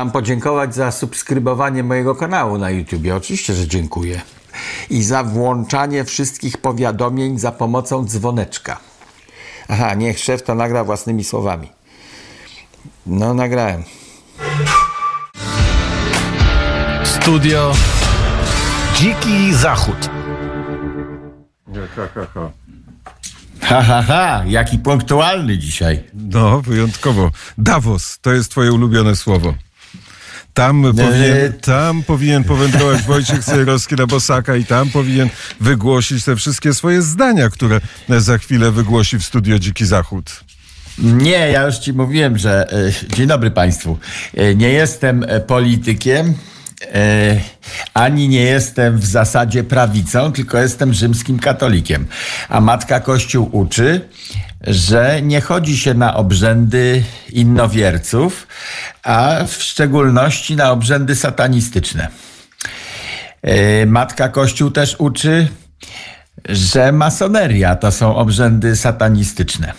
Mam podziękować za subskrybowanie mojego kanału na YouTube. Oczywiście, że dziękuję. I za włączanie wszystkich powiadomień za pomocą dzwoneczka. Aha, niech szef to nagra własnymi słowami. No, nagrałem. Studio Dziki Zachód. Ha, ha, ha, jaki punktualny dzisiaj. No, wyjątkowo. Davos, to jest twoje ulubione słowo. Tam, powinien, tam powinien powędrować Wojciech Cejrowski na Bosaka i tam powinien wygłosić te wszystkie swoje zdania, które za chwilę wygłosi w studio Dziki Zachód. Nie, ja już ci mówiłem, że. e, Dzień dobry Państwu. E, Nie jestem e, politykiem. E, Ani nie jestem w zasadzie prawicą, tylko jestem rzymskim katolikiem. A matka Kościół uczy, że nie chodzi się na obrzędy innowierców, a w szczególności na obrzędy satanistyczne. E, Matka Kościół też uczy, że masoneria to są obrzędy satanistyczne.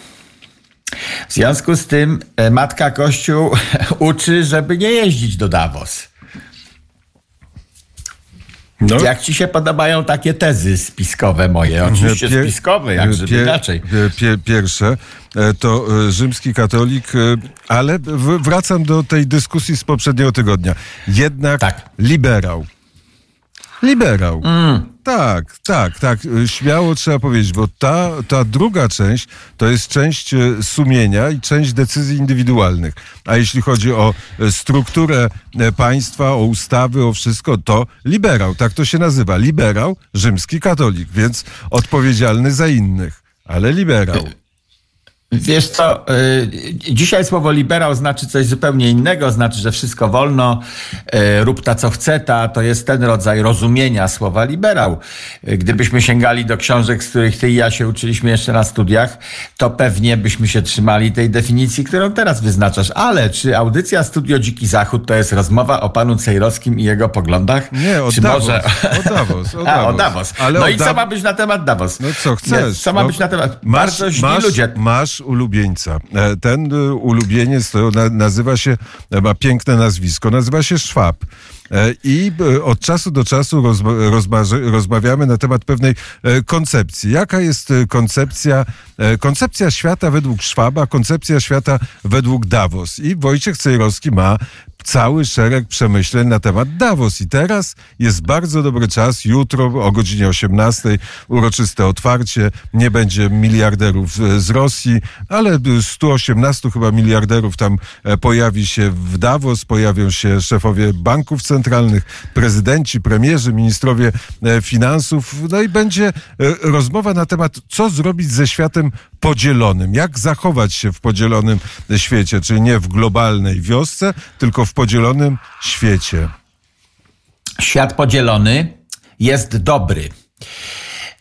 W związku z tym e, Matka Kościół uczy, żeby nie jeździć do Davos. No, Jak ci się podobają takie tezy spiskowe moje? Oczywiście Pier- spiskowe, jak żeby pier- inaczej. Pier, pierwsze e, to e, rzymski katolik, e, ale wracam do tej dyskusji z poprzedniego tygodnia. Jednak Tak. liberał. Liberał. Tak, tak, tak. E, Śmiało trzeba powiedzieć, bo ta, ta druga część to jest część e, sumienia i część decyzji indywidualnych. A jeśli chodzi o e, strukturę państwa, o ustawy, o wszystko, to liberał. Tak to się nazywa. Liberał, rzymski katolik, więc odpowiedzialny za innych, ale liberał. Wiesz co, y, dzisiaj słowo liberał znaczy coś zupełnie innego, znaczy, że wszystko wolno, y, rób ta co chce ta, to jest ten rodzaj rozumienia słowa liberał. Y, Gdybyśmy sięgali do książek, z których ty i ja się uczyliśmy jeszcze na studiach, to pewnie byśmy się trzymali tej definicji, którą teraz wyznaczasz. Ale czy audycja Studio Dziki Zachód to jest rozmowa o panu Cejrowskim i jego poglądach? Nie, o czy Davos, może... o Davos, o A, o Davos. Davos. Ale no o i co Dav- ma być na temat Davos? No co chcesz? Co ma no, być na temat? Masz, Bardzo źli masz, ludzie. Masz ulubieńca. E, Ten e, ulubieniec to na, nazywa się, e, ma piękne nazwisko, nazywa się Szwab. I od czasu do czasu rozmawiamy na temat pewnej koncepcji. Jaka jest koncepcja, koncepcja świata według Szwaba, koncepcja świata według Davos. I Wojciech Cejrowski ma cały szereg przemyśleń na temat Davos. I teraz jest bardzo dobry czas. Jutro o godzinie 18 uroczyste otwarcie. Nie będzie miliarderów e, z Rosji, ale 118 chyba miliarderów tam e, pojawi się w Davos. Pojawią się szefowie banków centralnych, prezydenci, premierzy, ministrowie e, finansów. No i będzie rozmowa na temat, co zrobić ze światem podzielonym. Jak zachować się w podzielonym świecie, czyli nie w globalnej wiosce, tylko w podzielonym świecie. Świat podzielony jest dobry.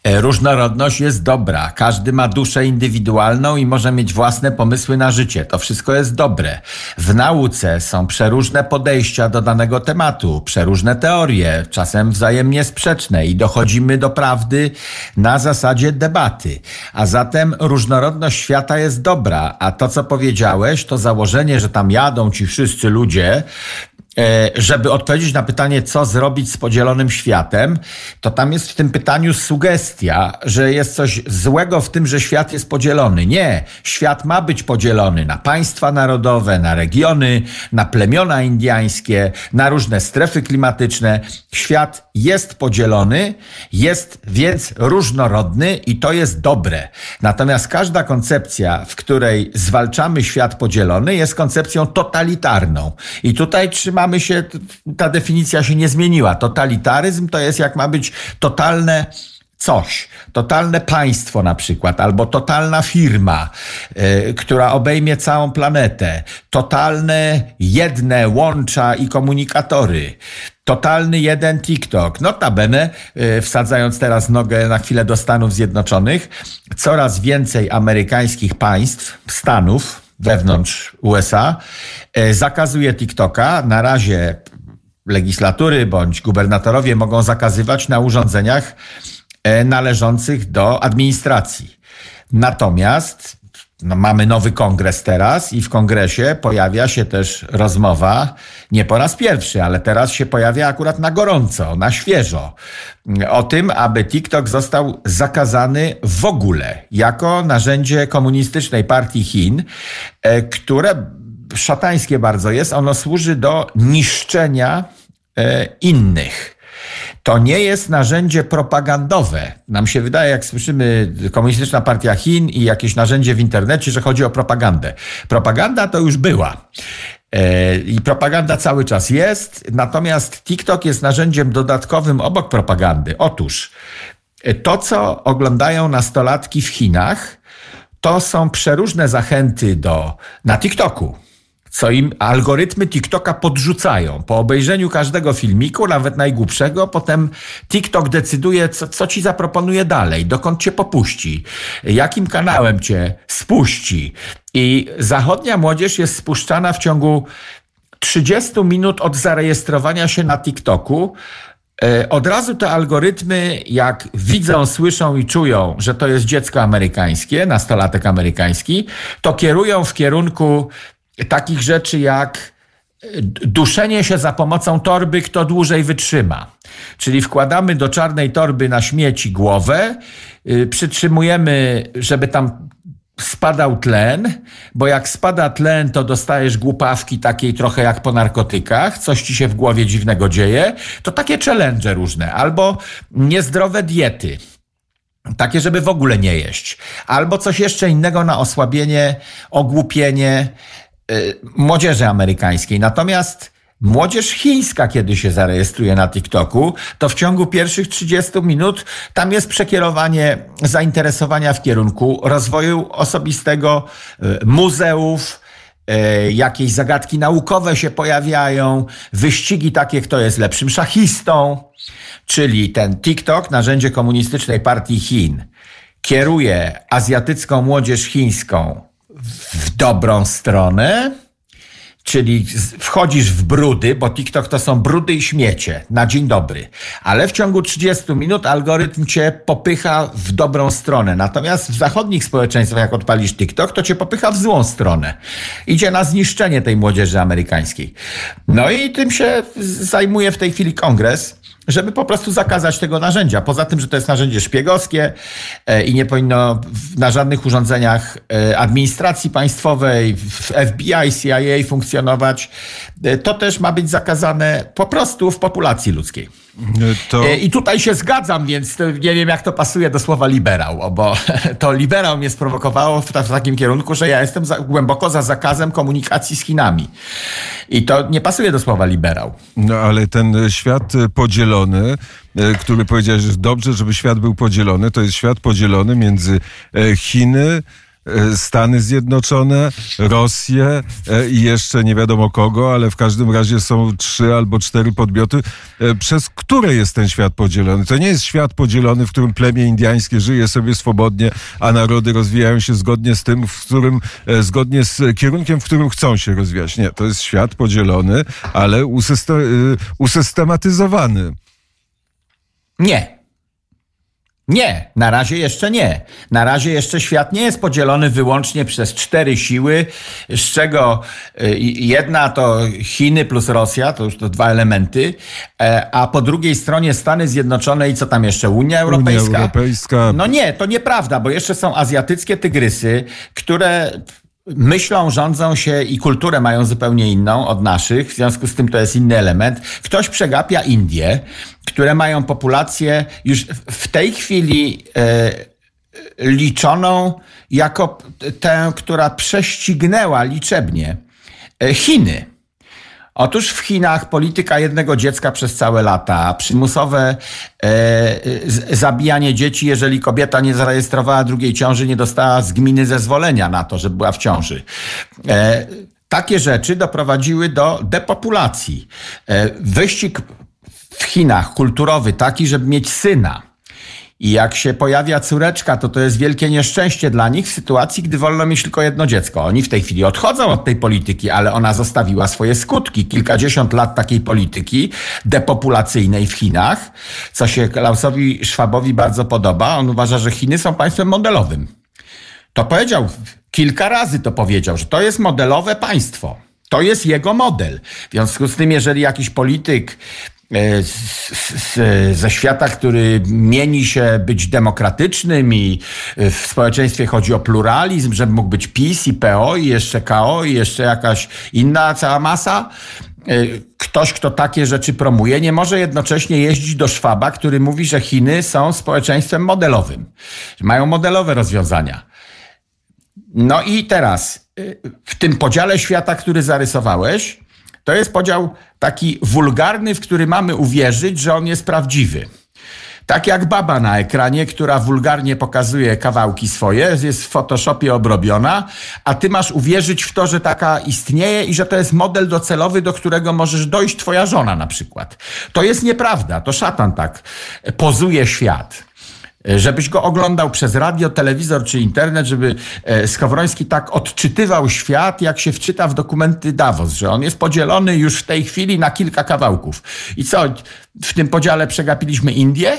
E, Różnorodność jest dobra. Każdy ma duszę indywidualną i może mieć własne pomysły na życie. To wszystko jest dobre. W nauce są przeróżne podejścia do danego tematu, przeróżne teorie, czasem wzajemnie sprzeczne i dochodzimy do prawdy na zasadzie debaty. A zatem różnorodność świata jest dobra, a to, co powiedziałeś, to założenie, że tam jadą ci wszyscy ludzie, żeby odpowiedzieć na pytanie, co zrobić z podzielonym światem, to tam jest w tym pytaniu sugestia, że jest coś złego w tym, że świat jest podzielony. Nie, świat ma być podzielony na państwa narodowe, na regiony, na plemiona indiańskie, na różne strefy klimatyczne. Świat jest podzielony, jest więc różnorodny i to jest dobre. Natomiast każda koncepcja, w której zwalczamy świat podzielony, jest koncepcją totalitarną. I tutaj trzymamy się, t- ta definicja się nie zmieniła. Totalitaryzm to jest jak ma być totalne coś, totalne państwo na przykład, albo totalna firma, y, która obejmie całą planetę, totalne jedne łącza i komunikatory, totalny jeden TikTok. Notabene, y, wsadzając teraz nogę na chwilę do Stanów Zjednoczonych, coraz więcej amerykańskich państw, stanów wewnątrz USA, y, zakazuje TikToka. Na razie legislatury bądź gubernatorowie mogą zakazywać na urządzeniach e, należących do administracji. Natomiast no, mamy nowy kongres teraz i w kongresie pojawia się też rozmowa, nie po raz pierwszy, ale teraz się pojawia akurat na gorąco, na świeżo, o tym, aby TikTok został zakazany w ogóle jako narzędzie komunistycznej partii Chin, e, które szatańskie bardzo jest, ono służy do niszczenia e, innych. To nie jest narzędzie propagandowe. Nam się wydaje, jak słyszymy Komunistyczna Partia Chin i jakieś narzędzie w internecie, że chodzi o propagandę. Propaganda to już była. E, I propaganda cały czas jest, natomiast TikTok jest narzędziem dodatkowym obok propagandy. Otóż e, to, co oglądają nastolatki w Chinach, to są przeróżne zachęty do, na TikToku co im algorytmy TikToka podrzucają. Po obejrzeniu każdego filmiku, nawet najgłupszego, potem TikTok decyduje, co, co ci zaproponuje dalej, dokąd cię popuści, jakim kanałem cię spuści. I zachodnia młodzież jest spuszczana w ciągu 30 minut od zarejestrowania się na TikToku. E, od razu te algorytmy, jak widzą, słyszą i czują, że to jest dziecko amerykańskie, nastolatek amerykański, to kierują w kierunku takich rzeczy jak e, duszenie się za pomocą torby, kto dłużej wytrzyma. Czyli wkładamy do czarnej torby na śmieci głowę, yy, przytrzymujemy, żeby tam spadał tlen, bo jak spada tlen, to dostajesz głupawki takiej trochę jak po narkotykach, coś ci się w głowie dziwnego dzieje, to takie challenge różne, albo niezdrowe diety. Takie, żeby w ogóle nie jeść. Albo coś jeszcze innego na osłabienie, ogłupienie, Y, młodzieży amerykańskiej. Natomiast młodzież chińska, kiedy się zarejestruje na TikToku, to w ciągu pierwszych 30 minut tam jest przekierowanie zainteresowania w kierunku rozwoju osobistego, y, muzeów, y, jakieś zagadki naukowe się pojawiają, wyścigi takie, kto jest lepszym szachistą, czyli ten TikTok, narzędzie komunistycznej partii Chin, kieruje azjatycką młodzież chińską w dobrą stronę, czyli wchodzisz w brudy, bo TikTok to są brudy i śmiecie na dzień dobry, ale w ciągu 30 minut algorytm cię popycha w dobrą stronę. Natomiast w zachodnich społeczeństwach, jak odpalisz TikTok, to cię popycha w złą stronę. Idzie na zniszczenie tej młodzieży amerykańskiej. No i tym się zajmuje w tej chwili kongres żeby po prostu zakazać tego narzędzia. Poza tym, że to jest narzędzie szpiegowskie e, i nie powinno na żadnych urządzeniach e, administracji państwowej, w FBI, CIA funkcjonować, e, to też ma być zakazane po prostu w populacji ludzkiej. To... I tutaj się zgadzam, więc nie wiem, jak to pasuje do słowa liberał, bo to liberał mnie sprowokowało w, takim kierunku, że ja jestem za, głęboko za zakazem komunikacji z Chinami. I to nie pasuje do słowa liberał. No ale ten świat podzielony, e, który powiedziałeś, że dobrze, żeby świat był podzielony, to jest świat podzielony między e, Chiny, E, Stany Zjednoczone, Rosję e, i jeszcze nie wiadomo kogo, ale w każdym razie są trzy albo cztery podmioty, e, przez które jest ten świat podzielony. To nie jest świat podzielony, w którym plemię indiańskie żyje sobie swobodnie, a narody rozwijają się zgodnie z tym, w którym, zgodnie z kierunkiem, w którym chcą się rozwijać. Nie, to jest świat podzielony, ale usystematyzowany. Nie, nie, na razie jeszcze nie. Na razie jeszcze świat nie jest podzielony wyłącznie przez cztery siły, z czego y, jedna to Chiny plus Rosja, to już to dwa elementy, e, a po drugiej stronie Stany Zjednoczone i co tam jeszcze? Unia Europejska? Unia Europejska. No nie, to nieprawda, bo jeszcze są azjatyckie tygrysy, które myślą, rządzą się i kulturę mają zupełnie inną od naszych, w związku z tym to jest inny element. Ktoś przegapia Indie, które mają populację już w tej chwili e, liczoną jako tę, która prześcignęła liczebnie e, Chiny. Otóż w Chinach polityka jednego dziecka przez całe lata, przymusowe e, zabijanie dzieci, jeżeli kobieta nie zarejestrowała drugiej ciąży, nie dostała z gminy zezwolenia na to, że była w ciąży. E, takie rzeczy doprowadziły do depopulacji. E, wyścig w Chinach kulturowy taki, żeby mieć syna i jak się pojawia córeczka, to to jest wielkie nieszczęście dla nich w sytuacji, gdy wolno mieć tylko jedno dziecko. Oni w tej chwili odchodzą od tej polityki, ale ona zostawiła swoje skutki. Kilkadziesiąt lat takiej polityki depopulacyjnej w Chinach, co się Klausowi Schwabowi bardzo podoba. On uważa, że Chiny są państwem modelowym. To powiedział kilka razy to powiedział, że to jest modelowe państwo. To jest jego model. W związku z tym, jeżeli jakiś polityk z, z, ze świata, który mieni się być demokratycznym i w społeczeństwie chodzi o pluralizm, żeby mógł być PiS i PO i jeszcze KO i jeszcze jakaś inna cała masa, e, ktoś, kto takie rzeczy promuje, nie może jednocześnie jeździć do Szwaba, który mówi, że Chiny są społeczeństwem modelowym, że mają modelowe rozwiązania. No i teraz, w tym podziale świata, który zarysowałeś, to jest podział taki wulgarny, w który mamy uwierzyć, że on jest prawdziwy. Tak jak baba na ekranie, która wulgarnie pokazuje kawałki swoje, jest w Photoshopie obrobiona, a ty masz uwierzyć w to, że taka istnieje i że to jest model docelowy, do którego możesz dojść twoja żona na przykład. To jest nieprawda, to szatan tak pozuje świat żebyś go oglądał przez radio, telewizor czy internet, żeby e, Skowroński tak odczytywał świat, jak się wczyta w dokumenty Davos, że on jest podzielony już w tej chwili na kilka kawałków. I co, w tym podziale przegapiliśmy Indie,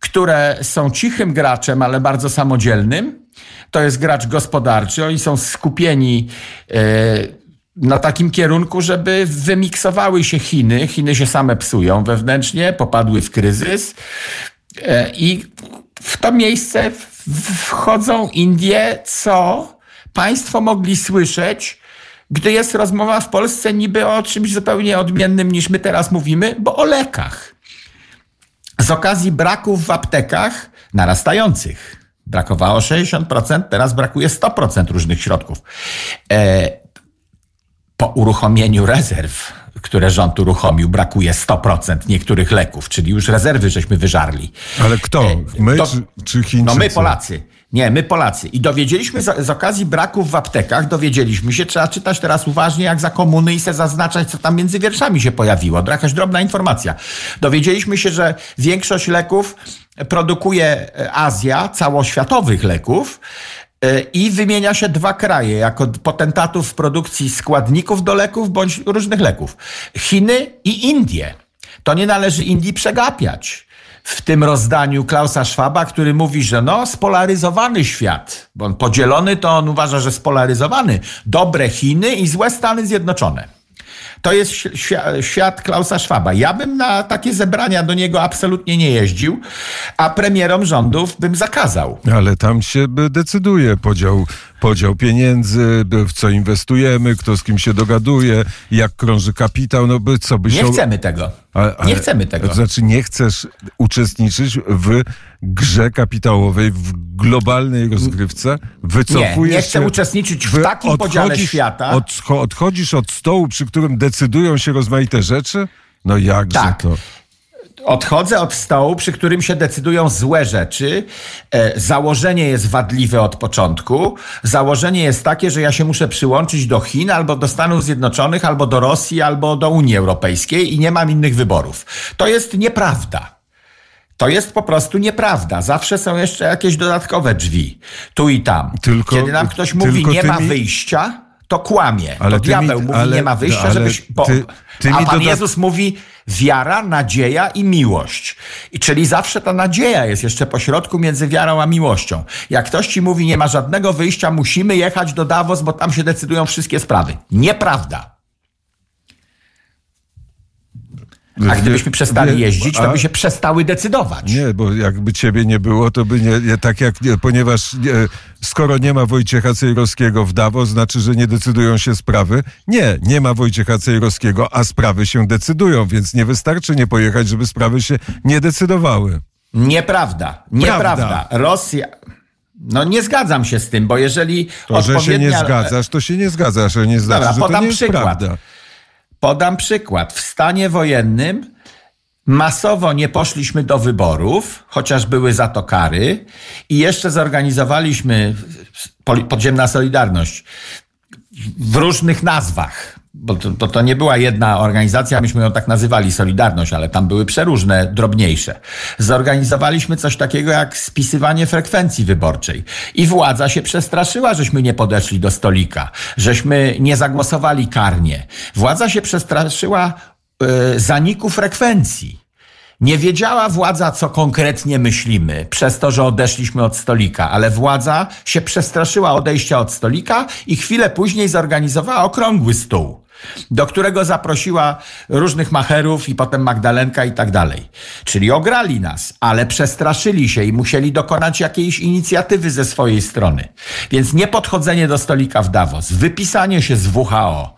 które są cichym graczem, ale bardzo samodzielnym. To jest gracz gospodarczy, oni są skupieni e, na takim kierunku, żeby wymiksowały się Chiny. Chiny się same psują wewnętrznie, popadły w kryzys e, i w to miejsce wchodzą Indie, co Państwo mogli słyszeć, gdy jest rozmowa w Polsce niby o czymś zupełnie odmiennym niż my teraz mówimy, bo o lekach. Z okazji braków w aptekach narastających. Brakowało 60%, teraz brakuje 100% różnych środków. E, po uruchomieniu rezerw które rząd uruchomił, brakuje 100% niektórych leków, czyli już rezerwy żeśmy wyżarli. Ale kto? E, my to, czy, czy Chińczycy? No my Polacy. Nie, my Polacy. I dowiedzieliśmy z, z, okazji braków w aptekach, dowiedzieliśmy się, trzeba czytać teraz uważnie jak za komuny i se zaznaczać, co tam między wierszami się pojawiło. Jakaś drobna informacja. Dowiedzieliśmy się, że większość leków produkuje Azja, całoświatowych leków, E, i wymienia się dwa kraje jako potentatów w produkcji składników do leków bądź różnych leków. Chiny i Indie. To nie należy Indii przegapiać w tym rozdaniu Klausa Schwaba, który mówi, że no, spolaryzowany świat, bo on podzielony, to on uważa, że spolaryzowany. Dobre Chiny i złe Stany Zjednoczone. To jest świat Klausa Schwaba. Ja bym na takie zebrania do niego absolutnie nie jeździł, a premierom rządów bym zakazał. Ale tam się decyduje podział, podział pieniędzy, w co inwestujemy, kto z kim się dogaduje, jak krąży kapitał. No by co by Nie chcemy tego. Ale, ale, nie chcemy tego. To znaczy nie chcesz uczestniczyć w grze kapitałowej, w globalnej rozgrywce? Wycofujesz nie, nie chcę uczestniczyć w takim podziale świata. Od, odchodzisz od stołu, przy którym decydują się rozmaite rzeczy? No jakże tak. to? Odchodzę od stołu, przy którym się decydują złe rzeczy. E, założenie jest wadliwe od początku. Założenie jest takie, że ja się muszę przyłączyć do Chin, albo do Stanów Zjednoczonych, albo do Rosji, albo do Unii Europejskiej i nie mam innych wyborów. To jest nieprawda. To jest po prostu nieprawda. Zawsze są jeszcze jakieś dodatkowe drzwi. Tu i tam. Tylko, Kiedy nam ktoś mówi, nie ma wyjścia, to kłamie. Ale to diabeł mi, mówi, ale, nie ma wyjścia, żebyś... Bo, ty, ty a Pan Jezus mówi wiara, nadzieja i miłość. I czyli zawsze ta nadzieja jest jeszcze pośrodku między wiarą a miłością. Jak ktoś ci mówi, nie ma żadnego wyjścia, musimy jechać do Davos, bo tam się decydują wszystkie sprawy. Nieprawda. A gdybyśmy przestali jeździć, to by się przestały decydować. Nie, bo jakby ciebie nie było, to by nie, nie tak jak, nie, ponieważ nie, skoro nie ma Wojciecha Cejrowskiego w Dawo, znaczy, że nie decydują się sprawy. Nie, nie ma Wojciecha Cejrowskiego, a sprawy się decydują, więc nie wystarczy nie pojechać, żeby sprawy się nie decydowały. Nieprawda, nieprawda. Prawda. Rosja... No nie zgadzam się z tym, bo jeżeli To, odpowiednia... że się nie zgadzasz, to się nie zgadzasz, ale nie znaczy, Dobra, że to nie jest przykład. prawda. Podam przykład. W stanie wojennym masowo nie poszliśmy do wyborów, chociaż były za to kary, i jeszcze zorganizowaliśmy podziemna Solidarność w różnych nazwach. Bo to, to, to, nie była jedna organizacja, myśmy ją tak nazywali Solidarność, ale tam były przeróżne, drobniejsze. Zorganizowaliśmy coś takiego jak spisywanie frekwencji wyborczej. I władza się przestraszyła, żeśmy nie podeszli do stolika, żeśmy nie zagłosowali karnie. Władza się przestraszyła yy, zaniku frekwencji. Nie wiedziała władza, co konkretnie myślimy, przez to, że odeszliśmy od stolika, ale władza się przestraszyła odejścia od stolika i chwilę później zorganizowała okrągły stół do którego zaprosiła różnych macherów i potem Magdalenka i tak dalej. Czyli ograli nas, ale przestraszyli się i musieli dokonać jakiejś inicjatywy ze swojej strony. Więc nie podchodzenie do stolika w Davos, wypisanie się z WHO,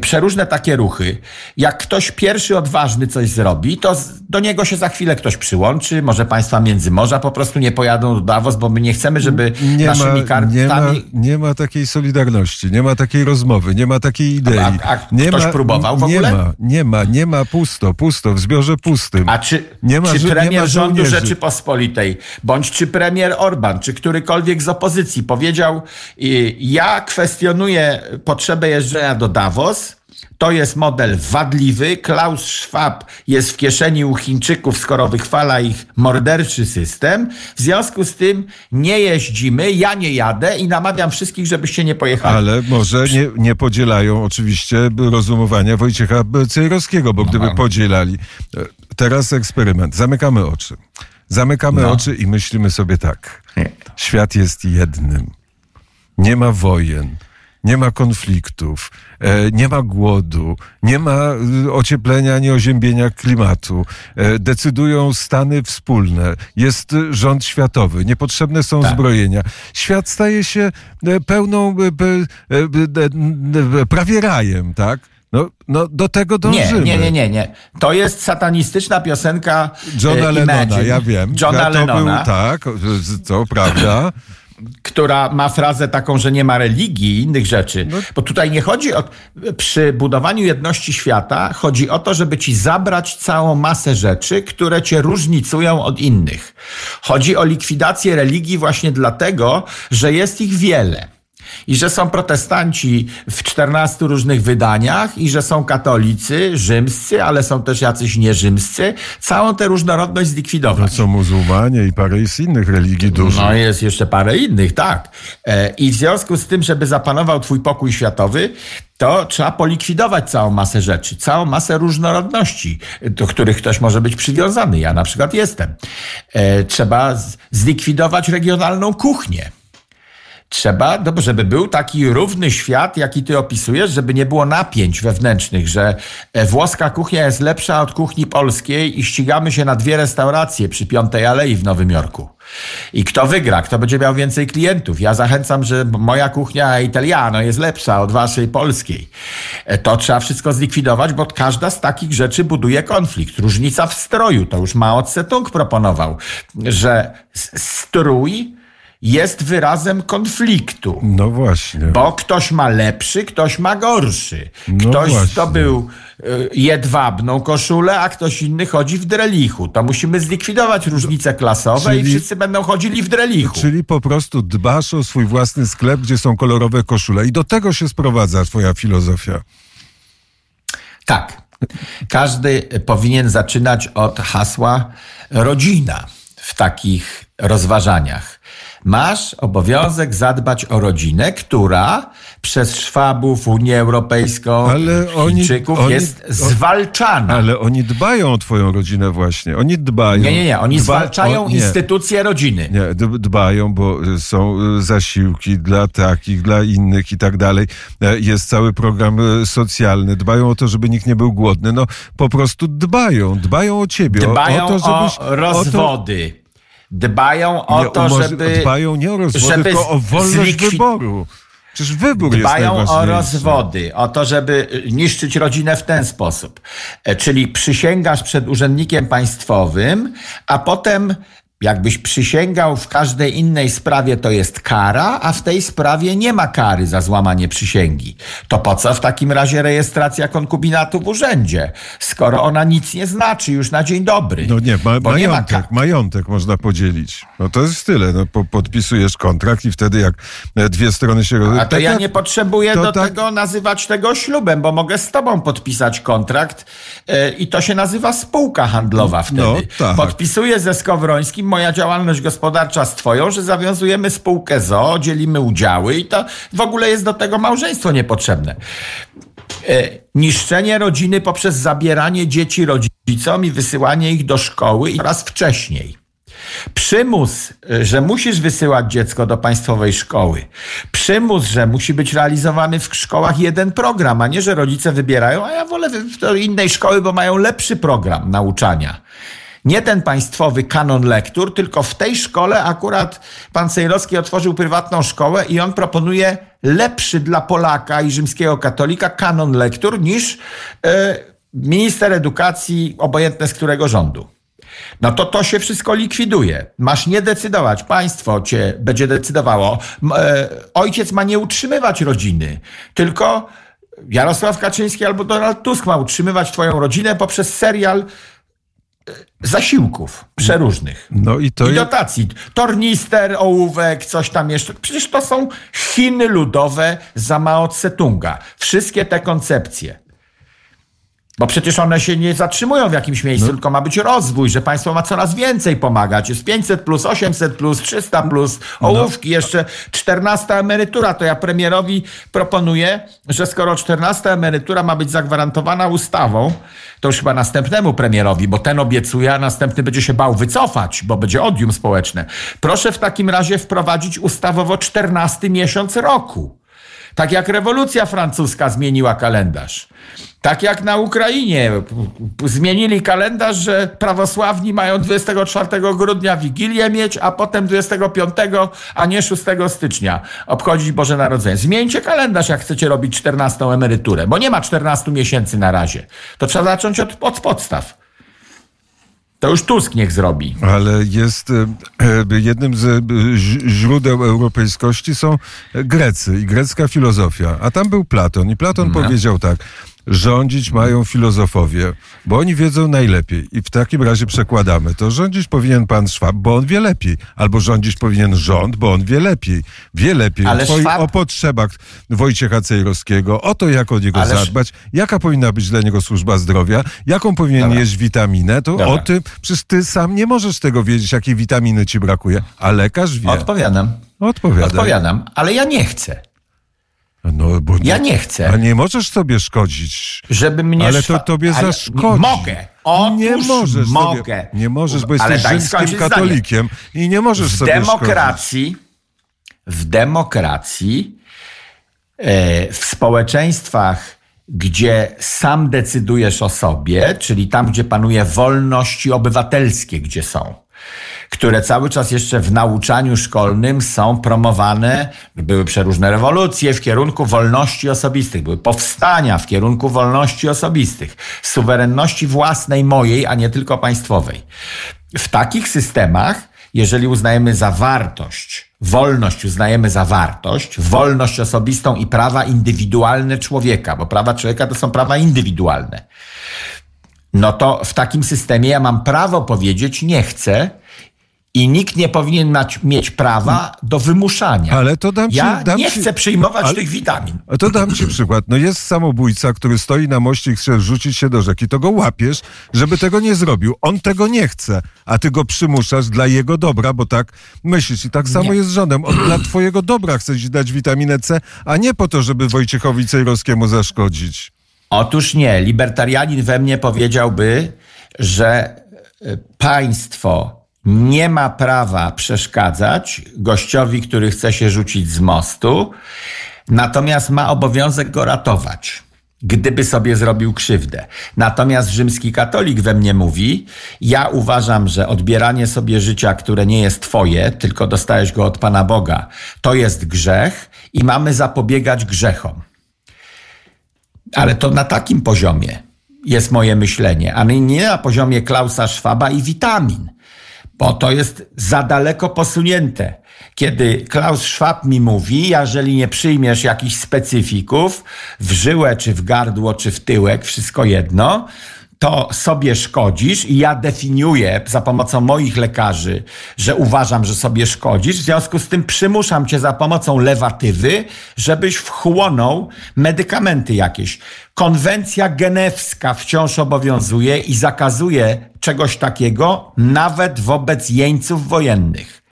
przeróżne takie ruchy. Jak ktoś pierwszy odważny coś zrobi, to do niego się za chwilę ktoś przyłączy. Może państwa między morza po prostu nie pojadą do Davos, bo my nie chcemy, żeby nie naszymi ma, kartami... Nie ma, nie ma takiej solidarności, nie ma takiej rozmowy, nie ma takiej idei. A, a nie ktoś ma, próbował w ogóle? Nie ma, nie ma, nie ma, pusto, pusto, w zbiorze pustym. A czy, nie ma, czy premier nie ma rządu Rzeczypospolitej, bądź czy premier Orban, czy którykolwiek z opozycji powiedział, ja kwestionuję potrzebę jeżdżenia do Davos, to jest model wadliwy. Klaus Schwab jest w kieszeni u Chińczyków, skoro wychwala ich morderczy system. W związku z tym nie jeździmy, ja nie jadę i namawiam wszystkich, żebyście nie pojechali. Ale może nie, nie podzielają oczywiście rozumowania Wojciecha Cejrowskiego, bo gdyby podzielali. Teraz eksperyment. Zamykamy oczy. Zamykamy no. oczy i myślimy sobie tak. Świat jest jednym. Nie ma wojen nie ma konfliktów, e, nie ma głodu, nie ma e, ocieplenia ani oziębienia klimatu. E, decydują Stany wspólne, jest rząd światowy, niepotrzebne są tak. zbrojenia. Świat staje się pełną, prawie rajem, tak? No, no do tego dążymy. Nie, nie, nie, nie, nie. To jest satanistyczna piosenka Johna Lennona, ja wiem. Johna ja Lennona. Był, tak, to prawda która ma frazę taką, że nie ma religii i innych rzeczy. No. Bo tutaj nie chodzi o. Przy budowaniu jedności świata chodzi o to, żeby ci zabrać całą masę rzeczy, które cię różnicują od innych. Chodzi o likwidację religii właśnie dlatego, że jest ich wiele i że są protestanci w 14 różnych wydaniach i że są katolicy, rzymscy, ale są też jacyś nierzymscy. Całą tę różnorodność zlikwidować. To są muzułmanie i parę jest innych religii dużych. No jest jeszcze parę innych, tak. E, I w związku z tym, żeby zapanował twój pokój światowy, to trzeba polikwidować całą masę rzeczy, całą masę różnorodności, do których ktoś może być przywiązany. Ja na przykład jestem. E, trzeba zlikwidować regionalną kuchnię. Trzeba, no, żeby był taki równy świat, jaki ty opisujesz, żeby nie było napięć wewnętrznych, że e, włoska kuchnia jest lepsza od kuchni polskiej i ścigamy się na dwie restauracje przy Piątej Alei w Nowym Jorku. I kto wygra, kto będzie miał więcej klientów. Ja zachęcam, że moja kuchnia italiano jest lepsza od waszej polskiej. E, to trzeba wszystko zlikwidować, bo każda z takich rzeczy buduje konflikt. Różnica w stroju, to już Mao Tse-tung proponował, że strój jest wyrazem konfliktu. No właśnie. Bo ktoś ma lepszy, ktoś ma gorszy. No ktoś no zdobył y, jedwabną koszulę, a ktoś inny chodzi w drelichu. To musimy zlikwidować różnice klasowe czyli, i wszyscy będą chodzili w drelichu. Czyli po prostu dbasz o swój własny sklep, gdzie są kolorowe koszule. I do tego się sprowadza twoja filozofia. Tak. Każdy powinien zaczynać od hasła rodzina w takich rozważaniach masz obowiązek zadbać o rodzinę, która przez Szwabów, Unię Europejską, ale Chińczyków oni, jest oni, zwalczana. Ale oni dbają o twoją rodzinę właśnie. Oni dbają. Nie, nie, nie. Oni Dba, zwalczają o, nie. instytucje rodziny. Nie, dbają, bo są zasiłki dla takich, dla innych i tak dalej. E, jest cały program e, socjalny. Dbają o to, żeby nikt nie był głodny. No po prostu dbają. Dbają o ciebie. Dbają o, to, żebyś, o rozwody. O to, dbają o nie, to, żeby... Dbają nie o rozwód, tylko o wolność wyboru. Przecież wybór Dbają jest o rozwody, o to, żeby niszczyć rodzinę w ten sposób. E, czyli przysięgasz przed urzędnikiem państwowym, a potem Jakbyś przysięgał w każdej innej sprawie, to jest kara, a w tej sprawie nie ma kary za złamanie przysięgi. To po co w takim razie rejestracja konkubinatu w urzędzie, skoro ona nic nie znaczy już na dzień dobry? No nie, ma, majątek, nie ma majątek można podzielić. No to jest tyle. No, po, podpisujesz kontrakt i wtedy jak e, dwie strony się... A to tak ja nie potrzebuję do tak... tego nazywać tego ślubem, bo mogę z tobą podpisać kontrakt yy, i to się nazywa spółka handlowa no, wtedy. No, tak. Podpisuję ze Skowrońskim moja działalność gospodarcza z twoją, że zawiązujemy spółkę ZO, dzielimy udziały i to w ogóle jest do tego małżeństwo niepotrzebne. E, niszczenie rodziny poprzez zabieranie dzieci rodzicom i wysyłanie ich do szkoły i coraz wcześniej. Przymus, e, że musisz wysyłać dziecko do państwowej szkoły. Przymus, że musi być realizowany w szkołach jeden program, a nie, że rodzice wybierają, a ja wolę do innej szkoły, bo mają lepszy program nauczania. Nie ten państwowy kanon lektur, tylko w tej szkole akurat pan Sejrowski otworzył prywatną szkołę i on proponuje lepszy dla Polaka i rzymskiego katolika kanon lektur niż e, minister edukacji, obojętne z którego rządu. No to to się wszystko likwiduje. Masz nie decydować, państwo cię będzie decydowało. E, ojciec ma nie utrzymywać rodziny, tylko Jarosław Kaczyński albo Donald Tusk ma utrzymywać twoją rodzinę poprzez serial zasiłków przeróżnych. No i to I dotacji. Tornister, ołówek, coś tam jeszcze. Przecież to są Chiny ludowe za Mao Tse-tunga. Wszystkie te koncepcje. Bo przecież one się nie zatrzymują w jakimś miejscu, no. tylko ma być rozwój, że państwo ma coraz więcej pomagać. Jest 500 plus, 800 plus, 300 plus, no. ołówki, no. jeszcze 14 emerytura. To ja premierowi proponuję, że skoro 14 emerytura ma być zagwarantowana ustawą, to już chyba następnemu premierowi, bo ten obiecuje, a następny będzie się bał wycofać, bo będzie odium społeczne. Proszę w takim razie wprowadzić ustawowo 14 miesiąc roku. Tak jak rewolucja francuska zmieniła kalendarz. Tak jak na Ukrainie zmienili kalendarz, że prawosławni mają 24 grudnia Wigilię mieć, a potem 25, a nie 6 stycznia obchodzić Boże Narodzenie. Zmieńcie kalendarz, jak chcecie robić 14 emeryturę, bo nie ma 14 miesięcy na razie. To trzeba zacząć od, od podstaw. To już Tusk niech zrobi. Ale jest e, e, jednym z e, źródeł europejskości są Grecy i grecka filozofia. A tam był Platon i Platon no. powiedział tak rządzić mają filozofowie, bo oni wiedzą najlepiej. I w takim razie przekładamy to. Rządzić powinien pan Szwab, bo on wie lepiej. Albo rządzić powinien rząd, bo on wie lepiej. Wie lepiej Ale o, Szwab... o potrzebach Wojciecha Cejrowskiego, o to, jak o niego Ale... zadbać, jaka powinna być dla niego służba zdrowia, jaką powinien Dobra. jeść witaminę. To Dobra. o tym, przecież ty sam nie możesz tego wiedzieć, jakiej witaminy ci brakuje, a lekarz wie. Odpowiadam. Odpowiadam, ale ja nie chcę. No, bo ja nie chcę. A nie możesz sobie szkodzić. Żeby mnie Ale to tobie ale zaszkodzi. Mogę. Otóż nie możesz mogę. Sobie, nie możesz, bo jesteś rzymskim katolikiem zdanie. i nie możesz w sobie demokracji, szkodzić. W demokracji, e, w społeczeństwach, gdzie sam decydujesz o sobie, czyli tam, gdzie panuje wolności obywatelskie, gdzie są które cały czas jeszcze w nauczaniu szkolnym są promowane. Były przeróżne rewolucje w kierunku wolności osobistych, były powstania w kierunku wolności osobistych, suwerenności własnej, mojej, a nie tylko państwowej. W takich systemach, jeżeli uznajemy za wartość, wolność uznajemy za wartość, wolność osobistą i prawa indywidualne człowieka, bo prawa człowieka to są prawa indywidualne. No to w takim systemie ja mam prawo powiedzieć nie chcę i nikt nie powinien mieć prawa do wymuszania. Ale to dam ci, ja dam nie ci, chcę przyjmować ale, tych witamin. To dam ci przykład. No jest samobójca, który stoi na moście i chce rzucić się do rzeki. To go łapiesz, żeby tego nie zrobił. On tego nie chce, a ty go przymuszasz dla jego dobra, bo tak myślisz. I tak samo nie. jest z żonem. On dla twojego dobra chce ci dać witaminę C, a nie po to, żeby Wojciechowi Cejrowskiemu zaszkodzić. Otóż nie. Libertarianin we mnie powiedziałby, że e, państwo nie ma prawa przeszkadzać gościowi, który chce się rzucić z mostu, natomiast ma obowiązek go ratować gdyby sobie zrobił krzywdę. Natomiast rzymski katolik we mnie mówi, ja uważam, że odbieranie sobie życia, które nie jest twoje, tylko dostałeś go od Pana Boga, to jest grzech i mamy zapobiegać grzechom. Ale to na takim poziomie jest moje myślenie, a nie na poziomie Klausa Schwaba i witamin bo to jest za daleko posunięte. Kiedy Klaus Schwab mi mówi, jeżeli nie przyjmiesz jakichś specyfików w żyłę, czy w gardło, czy w tyłek, wszystko jedno, to sobie szkodzisz i ja definiuję za pomocą moich lekarzy, że uważam, że sobie szkodzisz. W związku z tym przymuszam cię za pomocą lewatywy, żebyś wchłonął medykamenty jakieś. Konwencja genewska wciąż obowiązuje i zakazuje czegoś takiego nawet wobec jeńców wojennych.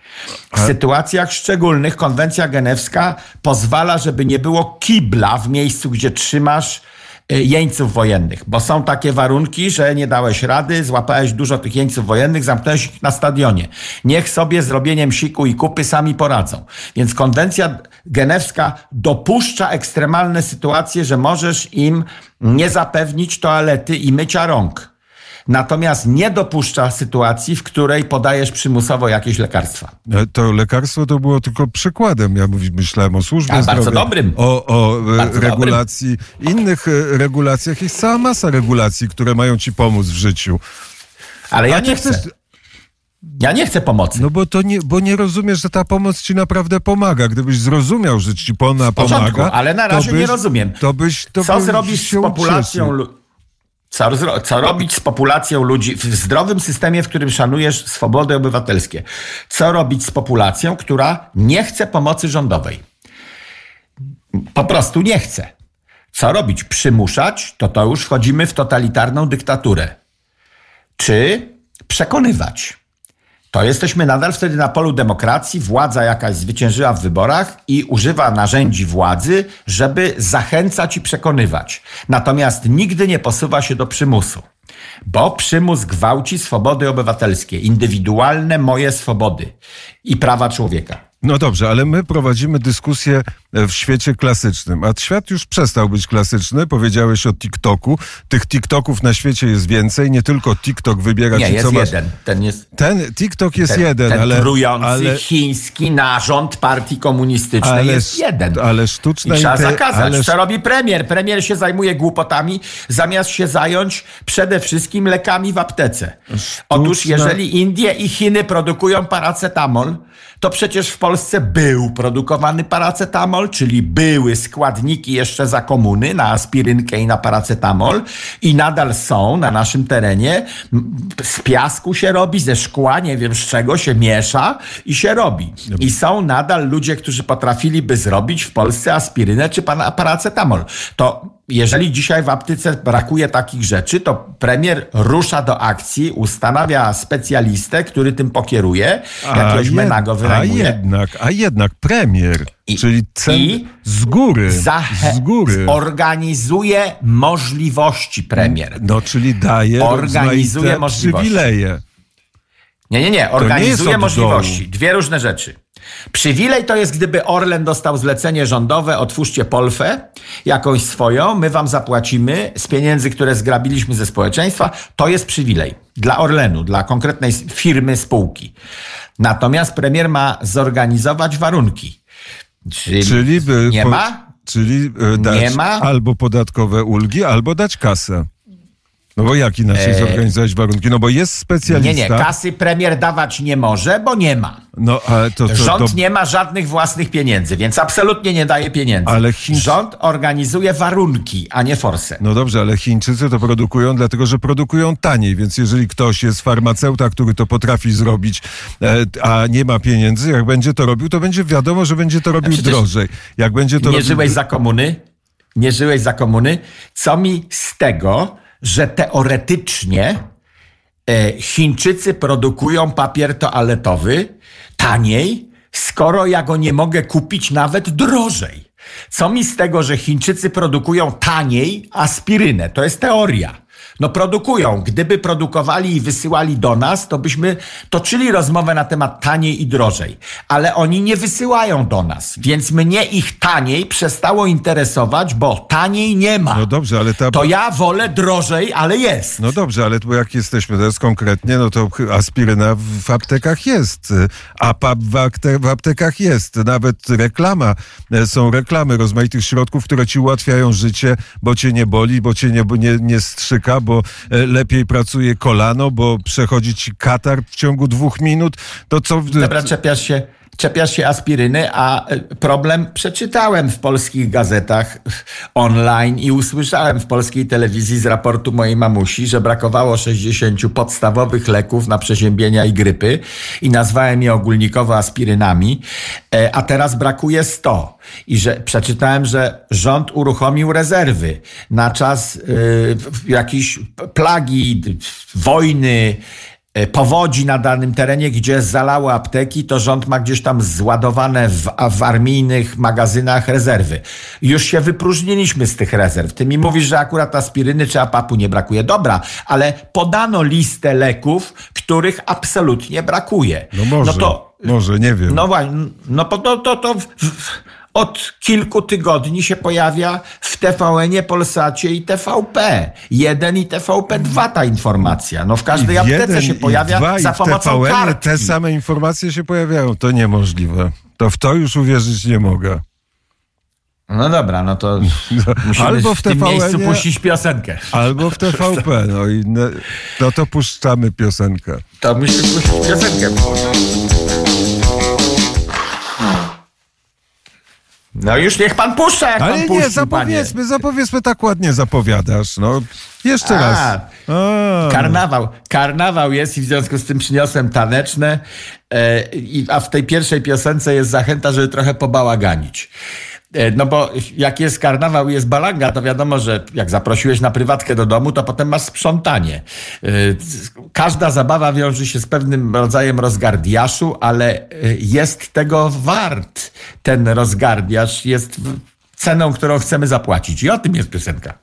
W sytuacjach szczególnych konwencja genewska pozwala, żeby nie było kibla w miejscu, gdzie trzymasz jeńców wojennych, bo są takie warunki, że nie dałeś rady, złapałeś dużo tych jeńców wojennych, zamknąłeś ich na stadionie. Niech sobie zrobieniem siku i kupy sami poradzą. Więc konwencja genewska dopuszcza ekstremalne sytuacje, że możesz im nie zapewnić toalety i mycia rąk. Natomiast nie dopuszcza sytuacji, w której podajesz przymusowo jakieś lekarstwa. E, To lekarstwo to było tylko przykładem. Ja myślałem o służbie A, bardzo zdrowia, dobrym. o, o e, Bardzo regulacji, innych e, regulacjach. Jest cała masa regulacji, które mają ci pomóc w życiu. Ale ja A nie chcę. Ja nie chcę pomocy. No bo to nie, bo nie rozumiesz, że ta pomoc ci naprawdę pomaga. Gdybyś zrozumiał, że ci ona porządku, pomaga. ale na razie byś, nie rozumiem. To byś, to Co byś zrobisz z populacją ucieszył. Co, co robić z populacją ludzi w zdrowym systemie, w którym szanujesz swobody obywatelskie? Co robić z populacją, która nie chce pomocy rządowej? Po prostu nie chce. Co robić? Przymuszać? To to już wchodzimy w totalitarną dyktaturę. Czy przekonywać? To jesteśmy nadal wtedy na polu demokracji. Władza jakaś zwyciężyła w wyborach i używa narzędzi władzy, żeby zachęcać i przekonywać. Natomiast nigdy nie posuwa się do przymusu, bo przymus gwałci swobody obywatelskie, indywidualne moje swobody i prawa człowieka. No dobrze, ale my prowadzimy dyskusję w świecie klasycznym, a świat już przestał być klasyczny. Powiedziałeś o TikToku. Tych TikToków na świecie jest więcej, nie tylko TikTok wybiera Nie, ci, jest co masz. jeden. Ten jest Ten TikTok jest ten, jeden, ten ale, trujący ale, chiński narząd partii komunistycznej ale, jest jeden. ale I sztuczna trzeba inte- zakazać. ale Co robi premier? Premier się zajmuje głupotami, zamiast się zająć przede wszystkim lekami w aptece. Otóż jeżeli Indie i Chiny produkują paracetamol, to przecież w Polsce był produkowany paracetamol, czyli były składniki jeszcze za komuny na aspirynkę i na paracetamol i nadal są na naszym terenie. Z piasku się robi, ze szkła, nie wiem z czego się miesza i się robi. I są nadal ludzie, którzy potrafiliby zrobić w Polsce aspirynę czy paracetamol. To jeżeli dzisiaj w aptece brakuje takich rzeczy, to premier rusza do akcji, ustanawia specjalistę, który tym pokieruje, jakiegoś jed- mena go a wynajmuje. jednak, a jednak premier, I- czyli cen i z góry, z góry. organizuje możliwości premier. No, czyli daje Organizuje możliwości. przywileje. Nie, nie, nie. Organizuje możliwości. Dwie różne rzeczy. Przywilej to jest, gdyby Orlen dostał zlecenie rządowe, otwórzcie Polfę, jakąś swoją, my wam zapłacimy z pieniędzy, które zgrabiliśmy ze społeczeństwa. To jest przywilej dla Orlenu, dla konkretnej firmy, spółki. Natomiast premier ma zorganizować warunki. Czyli, Czyli by nie po- ma? Czyli e, dać Nie ma? albo podatkowe ulgi, albo dać kasę. No bo jak inaczej zorganizować warunki? No bo jest Nie, specjalista. nie, kasy premier dawać nie może, bo nie ma. No ale to, to, Rząd nie ma żadnych własnych pieniędzy, więc absolutnie nie daje pieniędzy. Ale Chiń- Rząd organizuje warunki, a nie forsę. No dobrze, ale Chińczycy to produkują dlatego, że produkują taniej, więc jeżeli ktoś jest farmaceuta, który to potrafi zrobić, e, a nie ma pieniędzy, jak będzie to robił, to będzie wiadomo, że będzie to robił drożej. Jak będzie to nie robił... żyłeś za komuny? Nie żyłeś za komuny? Co mi z tego, że teoretycznie e, Chińczycy produkują papier toaletowy taniej, skoro ja go nie mogę kupić nawet drożej? Co mi z tego, że Chińczycy produkują taniej aspirynę? To jest teoria. No produkują. Gdyby produkowali i wysyłali do nas, to byśmy toczyli rozmowę na temat taniej i drożej. Ale oni nie wysyłają do nas, więc mnie ich taniej przestało interesować, bo taniej nie ma. No dobrze, ale ta... To ja wolę drożej, ale jest. No dobrze, ale tu jak jesteśmy teraz konkretnie, no to aspiryna w- aptekach jest, a PAP w, aptekach jest. Nawet reklama, e, są reklamy rozmaitych środków, które ci ułatwiają życie, bo cię nie boli, bo cię nie, bo nie, nie strzyka, bo e, lepiej pracuje kolano, bo przechodzi ci katar w ciągu dwóch minut. To co... Dobra, czepiasz się, czepiasz się aspiryny, a e, problem przeczytałem w polskich gazetach online i usłyszałem w polskiej telewizji z raportu mojej mamusi, że brakowało 60 podstawowych leków na przeziębienia i grypy i nazwałem je ogólnikowo aspirynami, e, a teraz brakuje 100. I że przeczytałem, że rząd uruchomił rezerwy na czas y, jakiejś plagi, wojny, e, powodzi na danym terenie, gdzie zalały apteki, to rząd ma gdzieś tam zładowane w, w armijnych magazynach rezerwy. Już się wypróżniliśmy z tych rezerw. Ty mi mówisz, że akurat aspiryny czy apapu nie brakuje. Dobra, ale podano listę leków, których absolutnie brakuje. No może, No to, może, nie wiem. no właśnie, no to, to, to, to w, w, od kilku tygodni się pojawia w TVN-ie, Polsacie i TVP. Jeden i TVP2 ta informacja. No w każdej aptece Jeden się i pojawia dwa, za i pomocą TVN-ie kartki. te same informacje się pojawiają. To niemożliwe. To w to już uwierzyć nie mogę. No dobra, no to musimy Albo w w tym miejscu puścić piosenkę. Albo w TVP. No i ne, no to puszczamy piosenkę. To musimy puścić piosenkę. No już niech pan puszcza, jak Ale pan nie, puści, panie. zapowiedzmy, zapowiedzmy, tak ładnie zapowiadasz. No, jeszcze A, raz. A, Karnawał. Karnawał jest i w związku z tym przyniosłem taneczne. E, a w tej pierwszej piosence jest zachęta, żeby trochę pobałaganić. E, no bo jak jest karnawał i jest balanga, to wiadomo, że jak zaprosiłeś na prywatkę do domu, to potem masz sprzątanie. E, każda zabawa wiąże się z pewnym rodzajem rozgardiaszu, ale e, jest tego wart. Ten rozgardiasz jest ceną, którą chcemy zapłacić. I o tym jest piosenka.